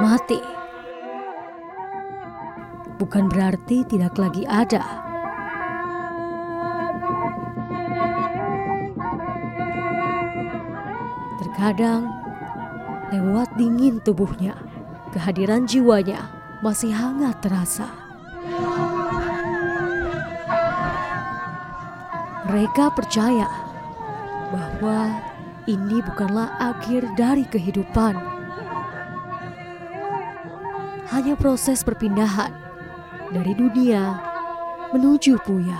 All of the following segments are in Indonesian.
Mati bukan berarti tidak lagi ada. Terkadang lewat dingin tubuhnya, kehadiran jiwanya masih hangat terasa. Mereka percaya bahwa ini bukanlah akhir dari kehidupan, hanya proses perpindahan dari dunia menuju Puya,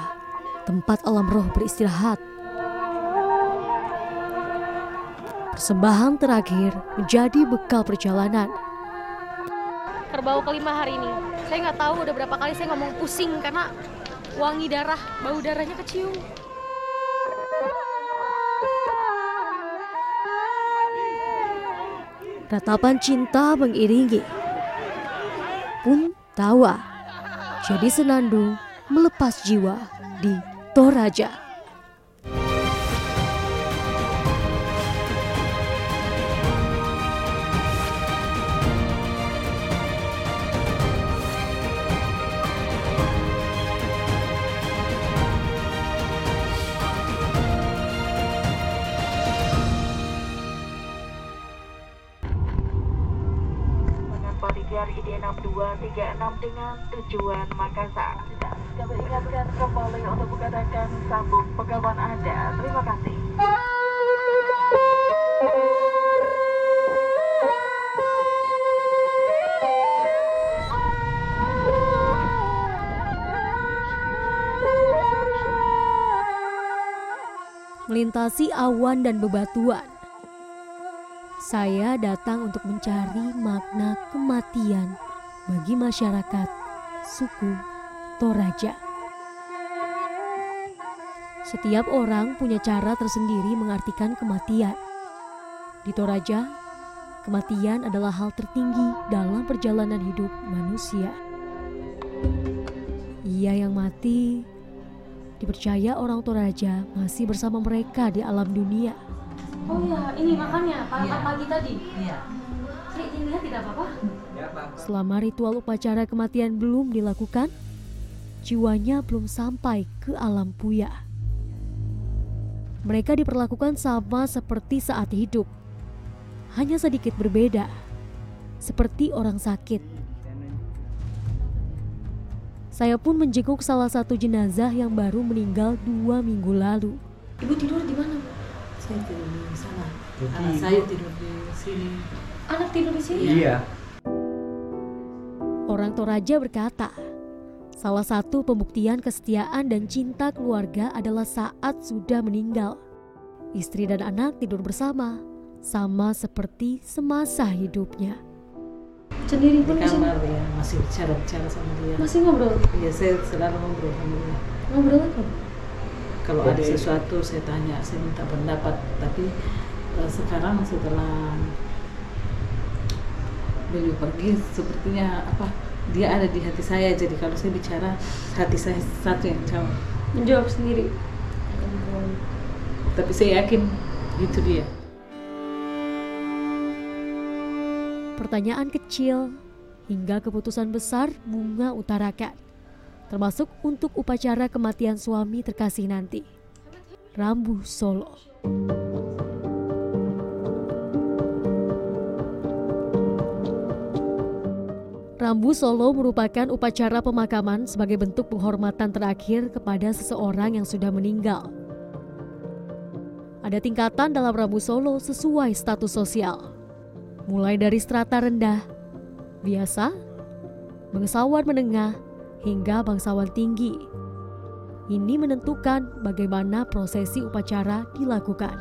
tempat alam roh beristirahat. Persembahan terakhir menjadi bekal perjalanan. Kerbau kelima hari ini. Saya nggak tahu udah berapa kali saya ngomong pusing karena wangi darah, bau darahnya kecium. Ratapan cinta mengiringi. Pun tawa jadi senandung melepas jiwa di Toraja. Dengan tujuan Makassar. Kami ingatkan kembali untuk mengadakan sambung pegawai Anda. Terima kasih. Melintasi awan dan bebatuan, saya datang untuk mencari makna kematian bagi masyarakat suku Toraja. Setiap orang punya cara tersendiri mengartikan kematian. Di Toraja, kematian adalah hal tertinggi dalam perjalanan hidup manusia. Ia yang mati dipercaya orang Toraja masih bersama mereka di alam dunia Oh iya, ini makannya pada iya. pagi tadi. Iya. Lihat tidak apa-apa. Selama ritual upacara kematian belum dilakukan, jiwanya belum sampai ke alam puya. Mereka diperlakukan sama seperti saat hidup, hanya sedikit berbeda, seperti orang sakit. Saya pun menjenguk salah satu jenazah yang baru meninggal dua minggu lalu. Ibu tidur di mana, Bu? saya tidur di sana Jadi, anak saya tidur di sini anak tidur di sini iya orang Toraja berkata salah satu pembuktian kesetiaan dan cinta keluarga adalah saat sudah meninggal. Istri dan anak tidur bersama sama seperti semasa hidupnya. Sendiri pun di kamar ya masih bicara-bicara sama dia. Masih ngobrol? Iya saya selalu ngobrol sama dia. Ngobrol apa? Kalau ada sesuatu saya tanya saya minta pendapat. Tapi uh, sekarang setelah beliau pergi sepertinya apa dia ada di hati saya. Jadi kalau saya bicara hati saya satu yang jawab. Menjawab sendiri. Tapi saya yakin itu dia. Pertanyaan kecil hingga keputusan besar bunga utarakan termasuk untuk upacara kematian suami terkasih nanti. Rambu Solo. Rambu Solo merupakan upacara pemakaman sebagai bentuk penghormatan terakhir kepada seseorang yang sudah meninggal. Ada tingkatan dalam Rambu Solo sesuai status sosial. Mulai dari strata rendah, biasa, bangsawan menengah, hingga bangsawan tinggi. Ini menentukan bagaimana prosesi upacara dilakukan.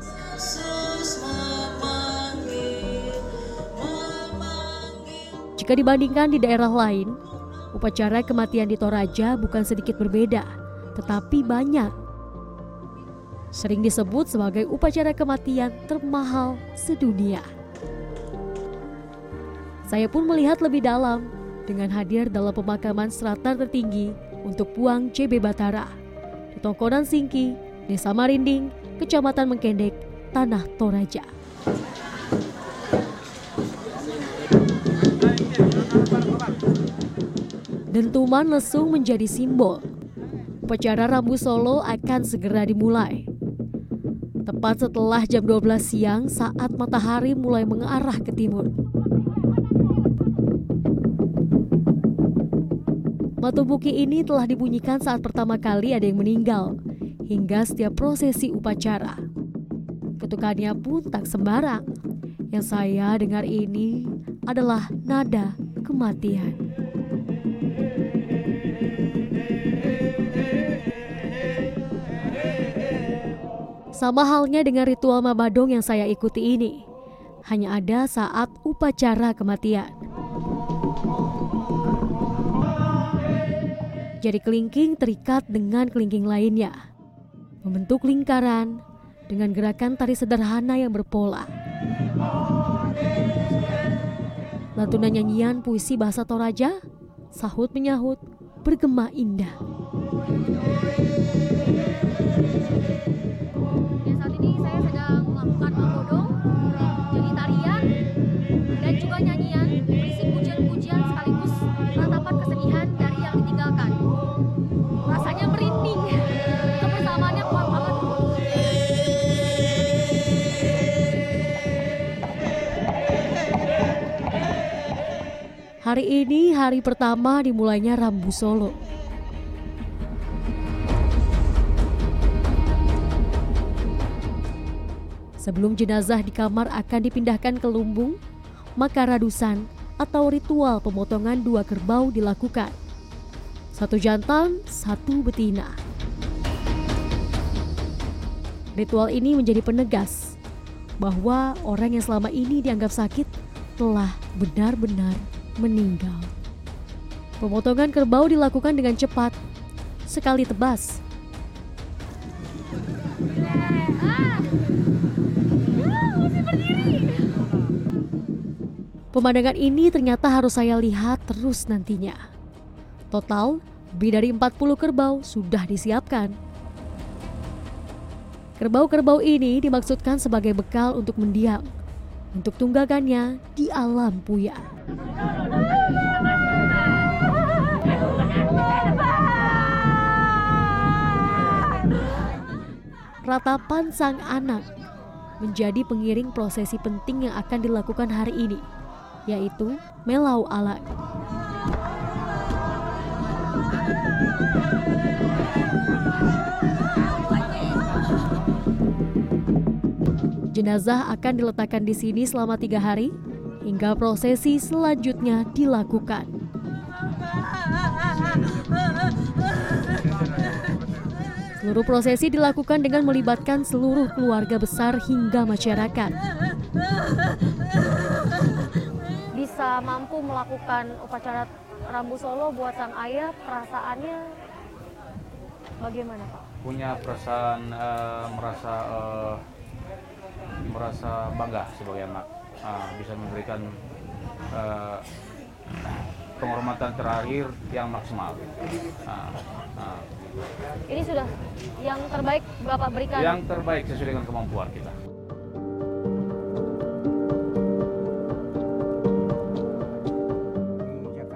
Jika dibandingkan di daerah lain, upacara kematian di Toraja bukan sedikit berbeda, tetapi banyak. Sering disebut sebagai upacara kematian termahal sedunia. Saya pun melihat lebih dalam dengan hadir dalam pemakaman strata tertinggi untuk Puang CB Batara di Tongkonan Singki, Desa Marinding, Kecamatan Mengkendek, Tanah Toraja. Dentuman lesung menjadi simbol. Upacara Rambu Solo akan segera dimulai. Tepat setelah jam 12 siang saat matahari mulai mengarah ke timur. Matubuki ini telah dibunyikan saat pertama kali ada yang meninggal, hingga setiap prosesi upacara. Ketukannya pun tak sembarang. Yang saya dengar ini adalah nada kematian. Sama halnya dengan ritual Mabadong yang saya ikuti ini, hanya ada saat upacara kematian. Jari kelingking terikat dengan kelingking lainnya, membentuk lingkaran dengan gerakan tari sederhana yang berpola. Lantunan nyanyian puisi bahasa Toraja, sahut menyahut, bergema indah. Hari ini hari pertama dimulainya Rambu Solo. Sebelum jenazah di kamar akan dipindahkan ke lumbung, maka radusan atau ritual pemotongan dua kerbau dilakukan. Satu jantan, satu betina. Ritual ini menjadi penegas bahwa orang yang selama ini dianggap sakit telah benar-benar meninggal. Pemotongan kerbau dilakukan dengan cepat, sekali tebas. Pemandangan ini ternyata harus saya lihat terus nantinya. Total, lebih dari 40 kerbau sudah disiapkan. Kerbau-kerbau ini dimaksudkan sebagai bekal untuk mendiam, untuk tunggakannya di alam puya. Ratapan sang anak menjadi pengiring prosesi penting yang akan dilakukan hari ini, yaitu Melau Alang. Jenazah akan diletakkan di sini selama tiga hari hingga prosesi selanjutnya dilakukan. Seluruh prosesi dilakukan dengan melibatkan seluruh keluarga besar hingga masyarakat. Bisa mampu melakukan upacara Rambu Solo buat sang ayah, perasaannya bagaimana Pak? punya perasaan eh, merasa eh, merasa bangga sebagai anak Ah, bisa memberikan eh, penghormatan terakhir yang maksimal. Ah, ah. Ini sudah yang terbaik Bapak berikan. Yang terbaik sesuai dengan kemampuan kita.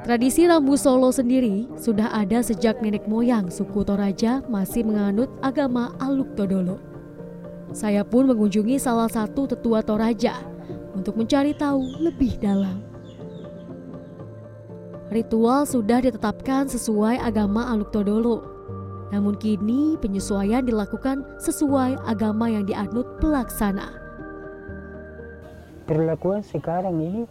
Tradisi Rambu Solo sendiri sudah ada sejak nenek moyang suku Toraja masih menganut agama Aluk Todolo. Saya pun mengunjungi salah satu tetua Toraja untuk mencari tahu lebih dalam. Ritual sudah ditetapkan sesuai agama Aluk Todolo. Namun kini penyesuaian dilakukan sesuai agama yang dianut pelaksana. perlakuan sekarang ini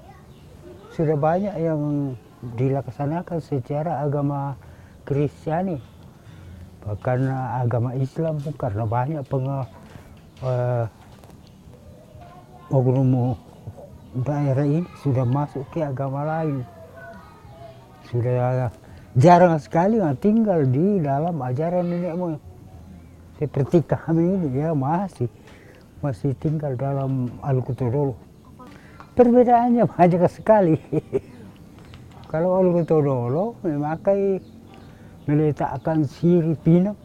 sudah banyak yang dilaksanakan secara agama Kristiani bahkan agama Islam pun karena banyak peng eh, oknum daerah ini sudah masuk ke agama lain. Sudah jarang sekali tinggal di dalam ajaran nenek moyang seperti kami ini ya masih masih tinggal dalam Al-Qur'an perbedaannya banyak sekali. Kalau Olu Todolo memakai meletakkan sirip pinang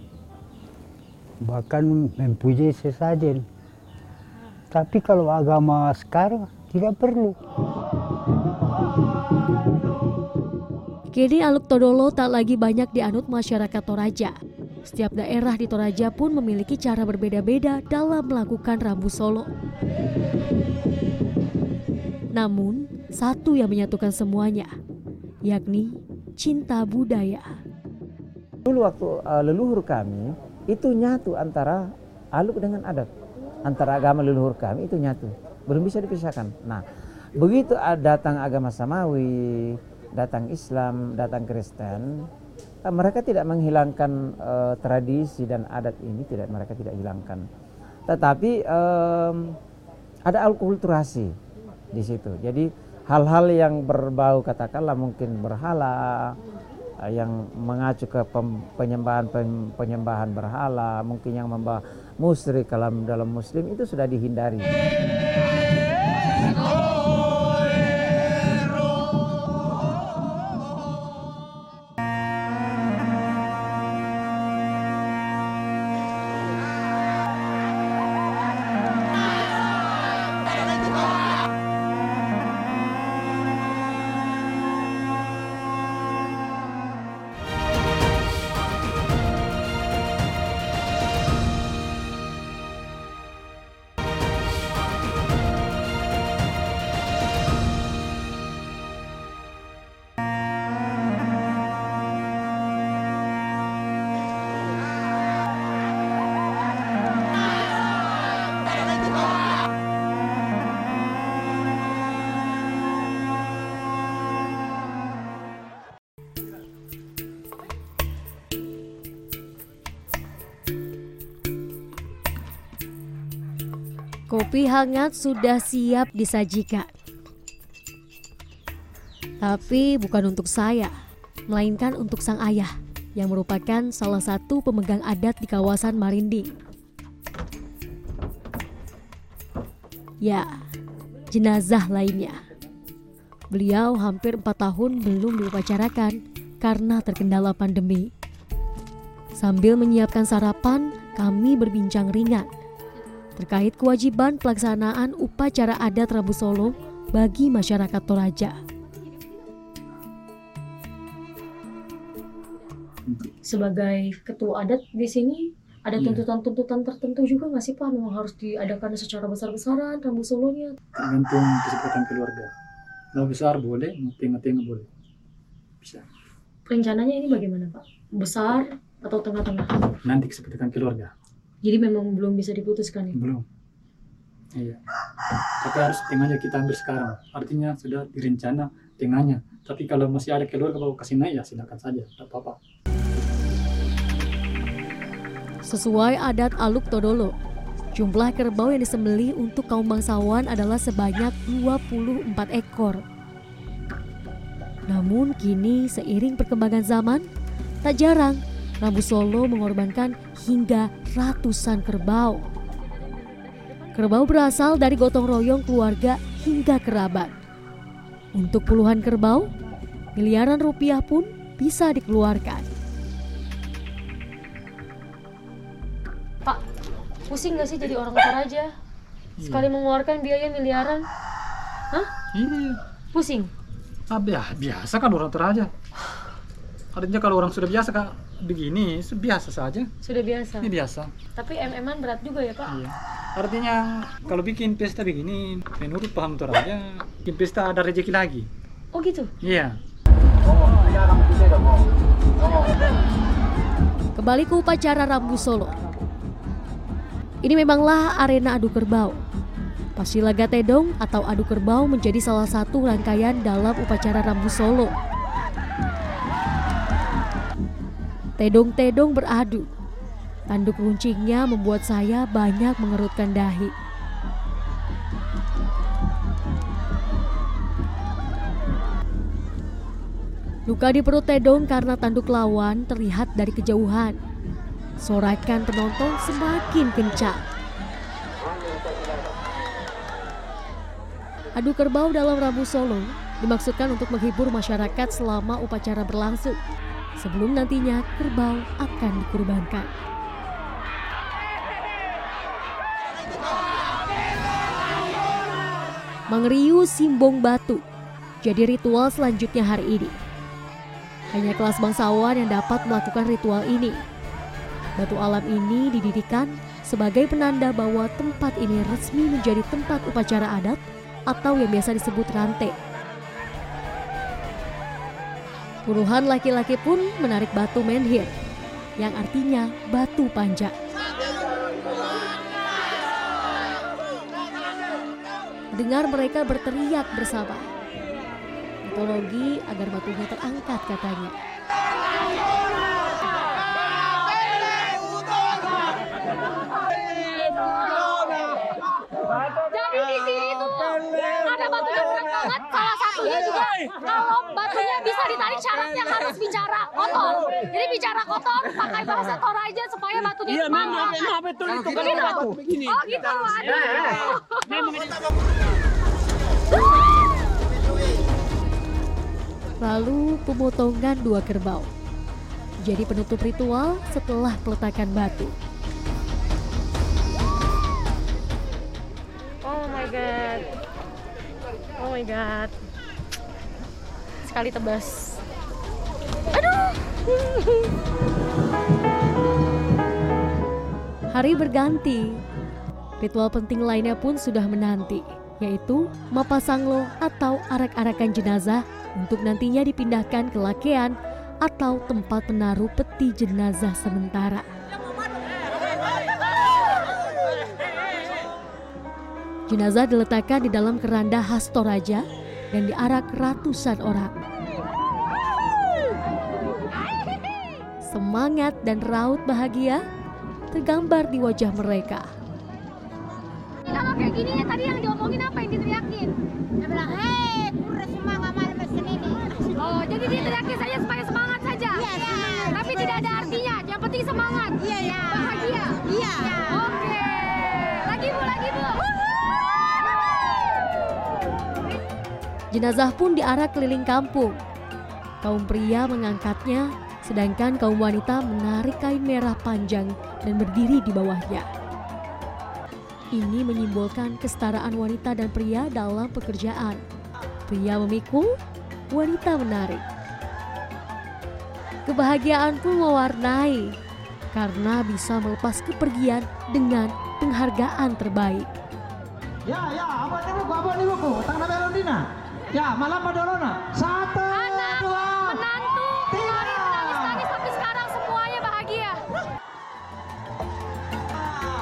bahkan mempunyai sesajen. Tapi kalau agama sekarang tidak perlu. Kini Aluk Todolo tak lagi banyak dianut masyarakat Toraja. Setiap daerah di Toraja pun memiliki cara berbeda-beda dalam melakukan rambu solo. Namun, satu yang menyatukan semuanya, yakni cinta budaya. Dulu waktu uh, leluhur kami itu nyatu antara aluk dengan adat. Antara agama leluhur kami itu nyatu. Belum bisa dipisahkan. Nah, begitu datang agama Samawi, datang Islam, datang Kristen, uh, mereka tidak menghilangkan uh, tradisi dan adat ini, tidak mereka tidak hilangkan. Tetapi um, ada alkulturasi di situ. Jadi hal-hal yang berbau katakanlah mungkin berhala, Eh, yang mengacu ke penyembahan penyembahan berhala, mungkin yang membawa musyrik dalam dalam muslim itu sudah dihindari. Kopi hangat sudah siap disajikan. Tapi bukan untuk saya, melainkan untuk sang ayah yang merupakan salah satu pemegang adat di kawasan Marinding. Ya, jenazah lainnya. Beliau hampir empat tahun belum diupacarakan karena terkendala pandemi. Sambil menyiapkan sarapan, kami berbincang ringan terkait kewajiban pelaksanaan upacara adat Rabu Solo bagi masyarakat Toraja. Sebagai ketua adat di sini ada iya. tuntutan-tuntutan tertentu juga nggak sih Pak? Memang harus diadakan secara besar-besaran Rabu Solonya? Tergantung kesepakatan keluarga. Mau besar boleh, mau tengah-tengah boleh. Bisa. Rencananya ini bagaimana Pak? Besar atau tengah-tengah? Nanti kesepakatan keluarga. Jadi memang belum bisa diputuskan ya? Belum. Iya. Tapi harus tengahnya kita ambil sekarang. Artinya sudah direncana tengahnya. Tapi kalau masih ada keluarga mau kasih naik ya silakan saja, tidak apa-apa. Sesuai adat Aluk Todolo, jumlah kerbau yang disembelih untuk kaum bangsawan adalah sebanyak 24 ekor. Namun kini seiring perkembangan zaman, tak jarang Rambu Solo mengorbankan hingga ratusan kerbau. Kerbau berasal dari gotong royong keluarga hingga kerabat. Untuk puluhan kerbau, miliaran rupiah pun bisa dikeluarkan. Pak, pusing gak sih jadi orang Toraja? Sekali mengeluarkan biaya miliaran. Hah? Iya. Pusing? Ah, biasa kan orang Toraja. Artinya kalau orang sudah biasa kak begini biasa saja. Sudah biasa. Ini biasa. Tapi mm berat juga ya pak. Iya. Artinya kalau bikin pesta begini, menurut paham aja, bikin pesta ada rezeki lagi. Oh gitu? Iya. Kembali ke upacara Rambu Solo. Ini memanglah arena adu kerbau. Pasilaga Tedong atau adu kerbau menjadi salah satu rangkaian dalam upacara Rambu Solo Tedong-tedong beradu. Tanduk runcingnya membuat saya banyak mengerutkan dahi. Luka di perut Tedong karena tanduk lawan terlihat dari kejauhan. Sorakan penonton semakin kencang. Adu kerbau dalam Rabu Solo dimaksudkan untuk menghibur masyarakat selama upacara berlangsung sebelum nantinya kerbau akan dikurbankan. Mengeriu simbong batu jadi ritual selanjutnya hari ini. Hanya kelas bangsawan yang dapat melakukan ritual ini. Batu alam ini didirikan sebagai penanda bahwa tempat ini resmi menjadi tempat upacara adat atau yang biasa disebut rantai Puluhan laki-laki pun menarik batu menhir yang artinya batu panjang. Dengar mereka berteriak bersama. Mitologi agar batunya terangkat katanya. Kalau batunya bisa ditarik syaratnya harus bicara kotor. Jadi bicara kotor pakai bahasa Toraja supaya batunya Iya, itu memang, memang betul itu kalau Gitu? batu begini. Oh gitu, aduh. Lalu pemotongan dua kerbau. Jadi penutup ritual setelah peletakan batu. Oh my god. Oh my god. Sekali tebas. Aduh. Hari berganti. Ritual penting lainnya pun sudah menanti, yaitu mapasanglo atau arak-arakan jenazah untuk nantinya dipindahkan ke lakean atau tempat menaruh peti jenazah sementara. Jenazah diletakkan di dalam keranda khas Toraja dan diarak ratusan orang. Semangat dan raut bahagia tergambar di wajah mereka. Ini kalau kayak gini ya tadi yang diomongin apa yang diteriakin? Dia bilang, hei, kurang semangat malam mesin ini. Oh, jadi dia teriakin saja supaya semangat saja? Iya. Tapi tidak ada artinya, yang penting semangat? Iya, iya. Bahagia? Iya. Oke. Lagi Jenazah pun diarak keliling kampung. Kaum pria mengangkatnya, sedangkan kaum wanita menarik kain merah panjang dan berdiri di bawahnya. Ini menyimbolkan kesetaraan wanita dan pria dalam pekerjaan. Pria memikul, wanita menarik. Kebahagiaan pun mewarnai karena bisa melepas kepergian dengan penghargaan terbaik. Ya, ya, apa nih buku, apa nih buku? Tang na meron din ah. Ya, malam padolona. Satu, Anak, dua, menantu, tiga. menangis-nangis tapi sekarang semuanya bahagia.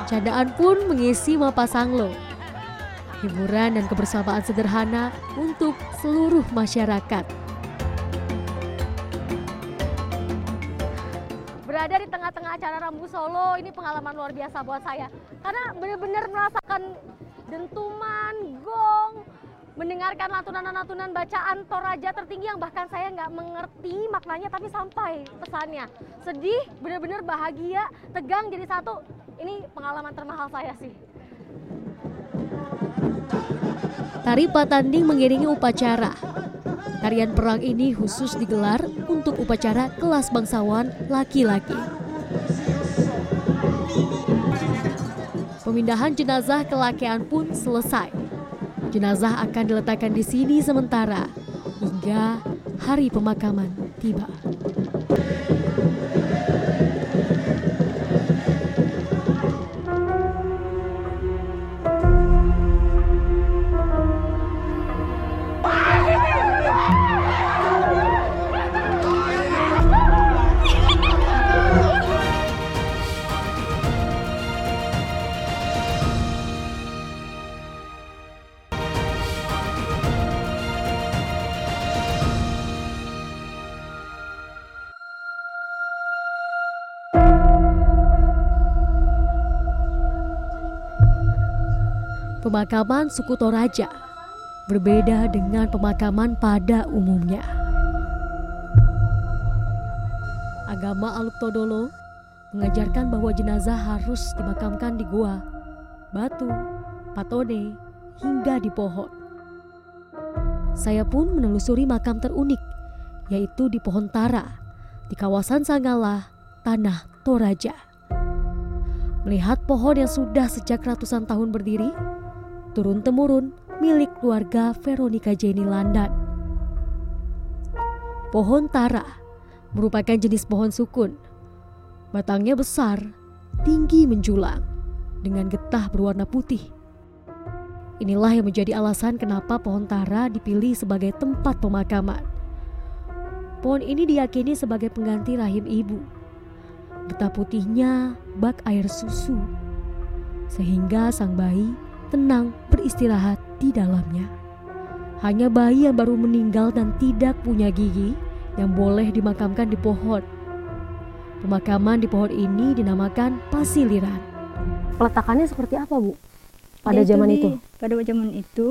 Candaan pun mengisi Mapasanglo. Hiburan dan kebersamaan sederhana untuk seluruh masyarakat. berada di tengah-tengah acara Rambu Solo ini pengalaman luar biasa buat saya karena benar-benar merasakan dentuman, gong, mendengarkan lantunan-lantunan bacaan Toraja tertinggi yang bahkan saya nggak mengerti maknanya tapi sampai pesannya sedih, benar-benar bahagia, tegang jadi satu. Ini pengalaman termahal saya sih. Tari Patanding mengiringi upacara. Tarian perang ini khusus digelar untuk upacara kelas bangsawan laki-laki. Pemindahan jenazah ke lakean pun selesai. Jenazah akan diletakkan di sini sementara hingga hari pemakaman tiba. Pemakaman suku Toraja berbeda dengan pemakaman pada umumnya. Agama Aluk Todolo mengajarkan bahwa jenazah harus dimakamkan di gua, batu, patone, hingga di pohon. Saya pun menelusuri makam terunik, yaitu di Pohon Tara, di kawasan Sangalah, Tanah Toraja. Melihat pohon yang sudah sejak ratusan tahun berdiri, turun-temurun milik keluarga Veronica Jenny Landan. Pohon tara merupakan jenis pohon sukun. Batangnya besar, tinggi menjulang, dengan getah berwarna putih. Inilah yang menjadi alasan kenapa pohon tara dipilih sebagai tempat pemakaman. Pohon ini diyakini sebagai pengganti rahim ibu. Getah putihnya bak air susu, sehingga sang bayi tenang beristirahat di dalamnya. Hanya bayi yang baru meninggal dan tidak punya gigi yang boleh dimakamkan di pohon. Pemakaman di pohon ini dinamakan pasiliran. Peletakannya seperti apa, Bu? Pada Dia zaman di- itu? Pada zaman itu,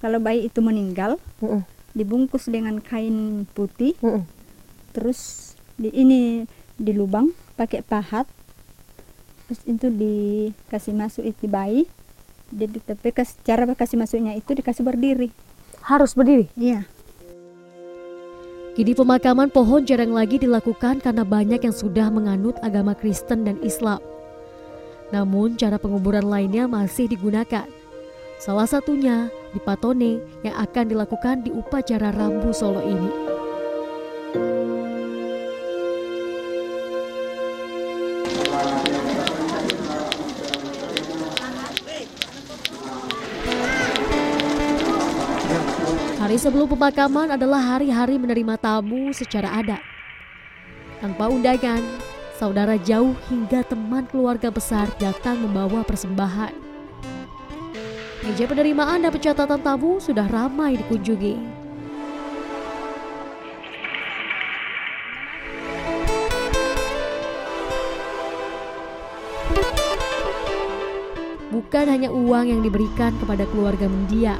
kalau bayi itu meninggal, Mm-mm. dibungkus dengan kain putih, Mm-mm. terus di ini di lubang pakai pahat, terus itu dikasih masuk itu bayi, jadi tapi cara kasih masuknya itu dikasih berdiri. Harus berdiri? Iya. Kini pemakaman pohon jarang lagi dilakukan karena banyak yang sudah menganut agama Kristen dan Islam. Namun cara penguburan lainnya masih digunakan. Salah satunya di Patone yang akan dilakukan di upacara Rambu Solo ini. Hari sebelum pemakaman adalah hari-hari menerima tamu secara adat. Tanpa undangan, saudara jauh hingga teman keluarga besar datang membawa persembahan. Meja penerimaan dan pencatatan tamu sudah ramai dikunjungi. Bukan hanya uang yang diberikan kepada keluarga mendiang,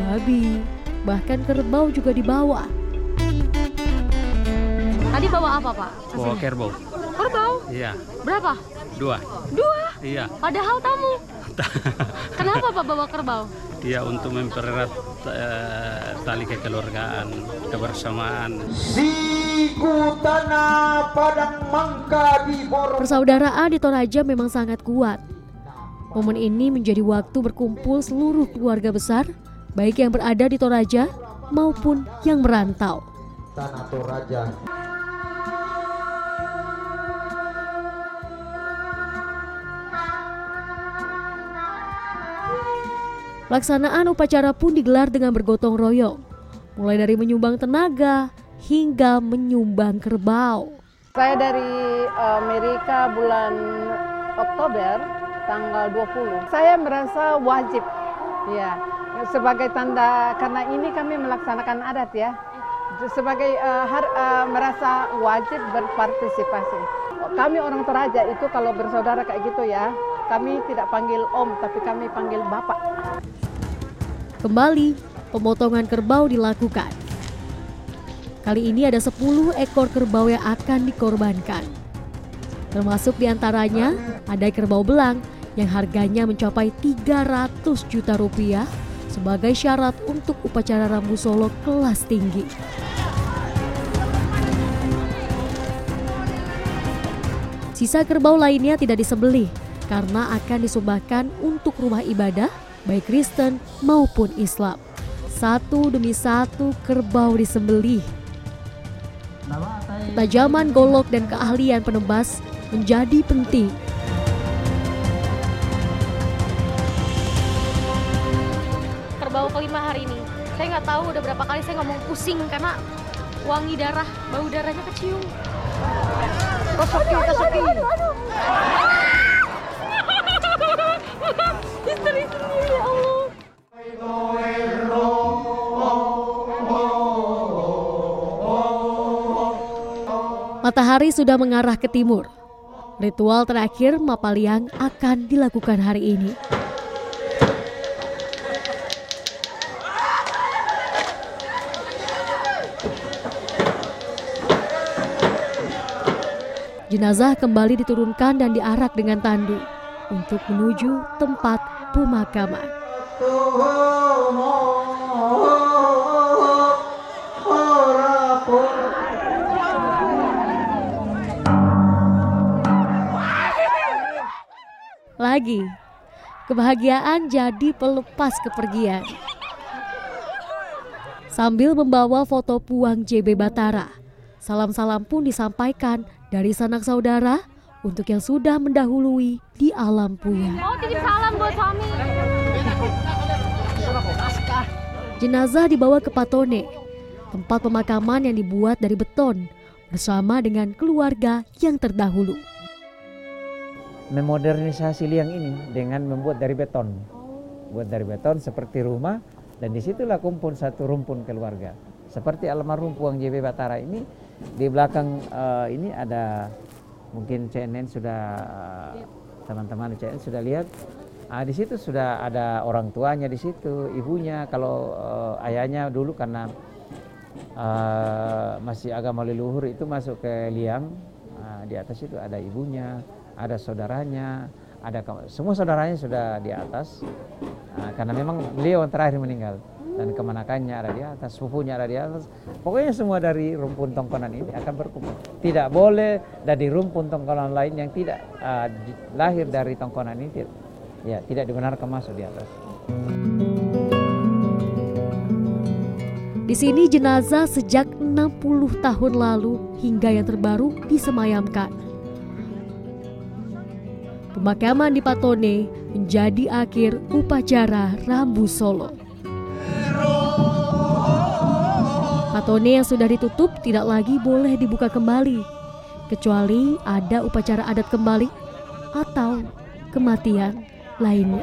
babi, bahkan kerbau juga dibawa. Tadi bawa apa, Pak? Bawa kerbau. Kerbau? Iya, Berapa? dua. Dua? Iya, Padahal tamu. Kenapa Pak bawa kerbau? iya untuk mempererat eh, tali kekeluargaan, kebersamaan. Siku tanah padang mangka di bor Persaudaraan di Toraja memang sangat kuat. Momen ini menjadi waktu berkumpul seluruh keluarga besar, baik yang berada di Toraja maupun yang merantau. tanah Toraja. Pelaksanaan upacara pun digelar dengan bergotong royong, mulai dari menyumbang tenaga hingga menyumbang kerbau. Saya dari Amerika bulan Oktober tanggal 20. Saya merasa wajib ya sebagai tanda karena ini kami melaksanakan adat ya. Sebagai eh, har- eh, merasa wajib berpartisipasi. Kami orang Toraja itu kalau bersaudara kayak gitu ya, kami tidak panggil om tapi kami panggil bapak. Kembali, pemotongan kerbau dilakukan. Kali ini ada 10 ekor kerbau yang akan dikorbankan. Termasuk di antaranya ada kerbau belang yang harganya mencapai 300 juta rupiah sebagai syarat untuk upacara Rambu Solo kelas tinggi. Sisa kerbau lainnya tidak disembelih karena akan disumbahkan untuk rumah ibadah baik Kristen maupun Islam. Satu demi satu kerbau disembelih. Ketajaman golok dan keahlian penebas menjadi penting. Saya nggak tahu udah berapa kali saya ngomong pusing karena wangi darah, bau darahnya kecium. Kosoki, kosoki. Istri sendiri ya Allah. Matahari sudah mengarah ke timur. Ritual terakhir Mapaliang akan dilakukan hari ini. Jenazah kembali diturunkan dan diarak dengan tandu untuk menuju tempat pemakaman. Lagi, Kebahagiaan jadi pelepas kepergian. Sambil membawa foto Puang JB Batara, salam-salam pun disampaikan dari sanak saudara untuk yang sudah mendahului di alam puya. Oh, titip salam buat suami. Jenazah dibawa ke Patone, tempat pemakaman yang dibuat dari beton bersama dengan keluarga yang terdahulu memodernisasi liang ini dengan membuat dari beton. Buat dari beton seperti rumah dan di situlah kumpul satu rumpun keluarga. Seperti almarhum Puang JB Batara ini di belakang uh, ini ada mungkin CNN sudah teman-teman CNN sudah lihat. Ah, di situ sudah ada orang tuanya di situ, ibunya. Kalau uh, ayahnya dulu karena uh, masih agama leluhur itu masuk ke liang, uh, di atas itu ada ibunya, ada saudaranya, ada semua saudaranya sudah di atas. Nah, karena memang beliau yang terakhir meninggal dan kemanakannya ada di atas, sepupunya ada di atas. Pokoknya semua dari rumpun tongkonan ini akan berkumpul. Tidak boleh dari rumpun tongkonan lain yang tidak uh, lahir dari tongkonan ini tidak, ya tidak dibenarkan masuk di atas. Di sini jenazah sejak 60 tahun lalu hingga yang terbaru disemayamkan. Pemakaman di Patone menjadi akhir upacara Rambu Solo. Patone yang sudah ditutup tidak lagi boleh dibuka kembali, kecuali ada upacara adat kembali atau kematian lainnya.